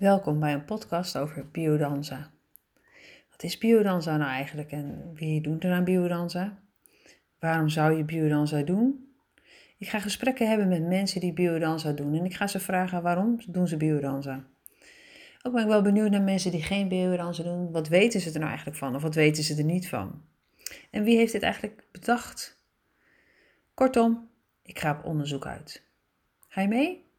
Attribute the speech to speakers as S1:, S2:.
S1: Welkom bij een podcast over biodanza. Wat is biodanza nou eigenlijk en wie doet er aan biodanza? Waarom zou je biodanza doen? Ik ga gesprekken hebben met mensen die biodanza doen en ik ga ze vragen waarom doen ze biodanza. Ook ben ik wel benieuwd naar mensen die geen biodanza doen. Wat weten ze er nou eigenlijk van of wat weten ze er niet van? En wie heeft dit eigenlijk bedacht? Kortom, ik ga op onderzoek uit. Ga je mee?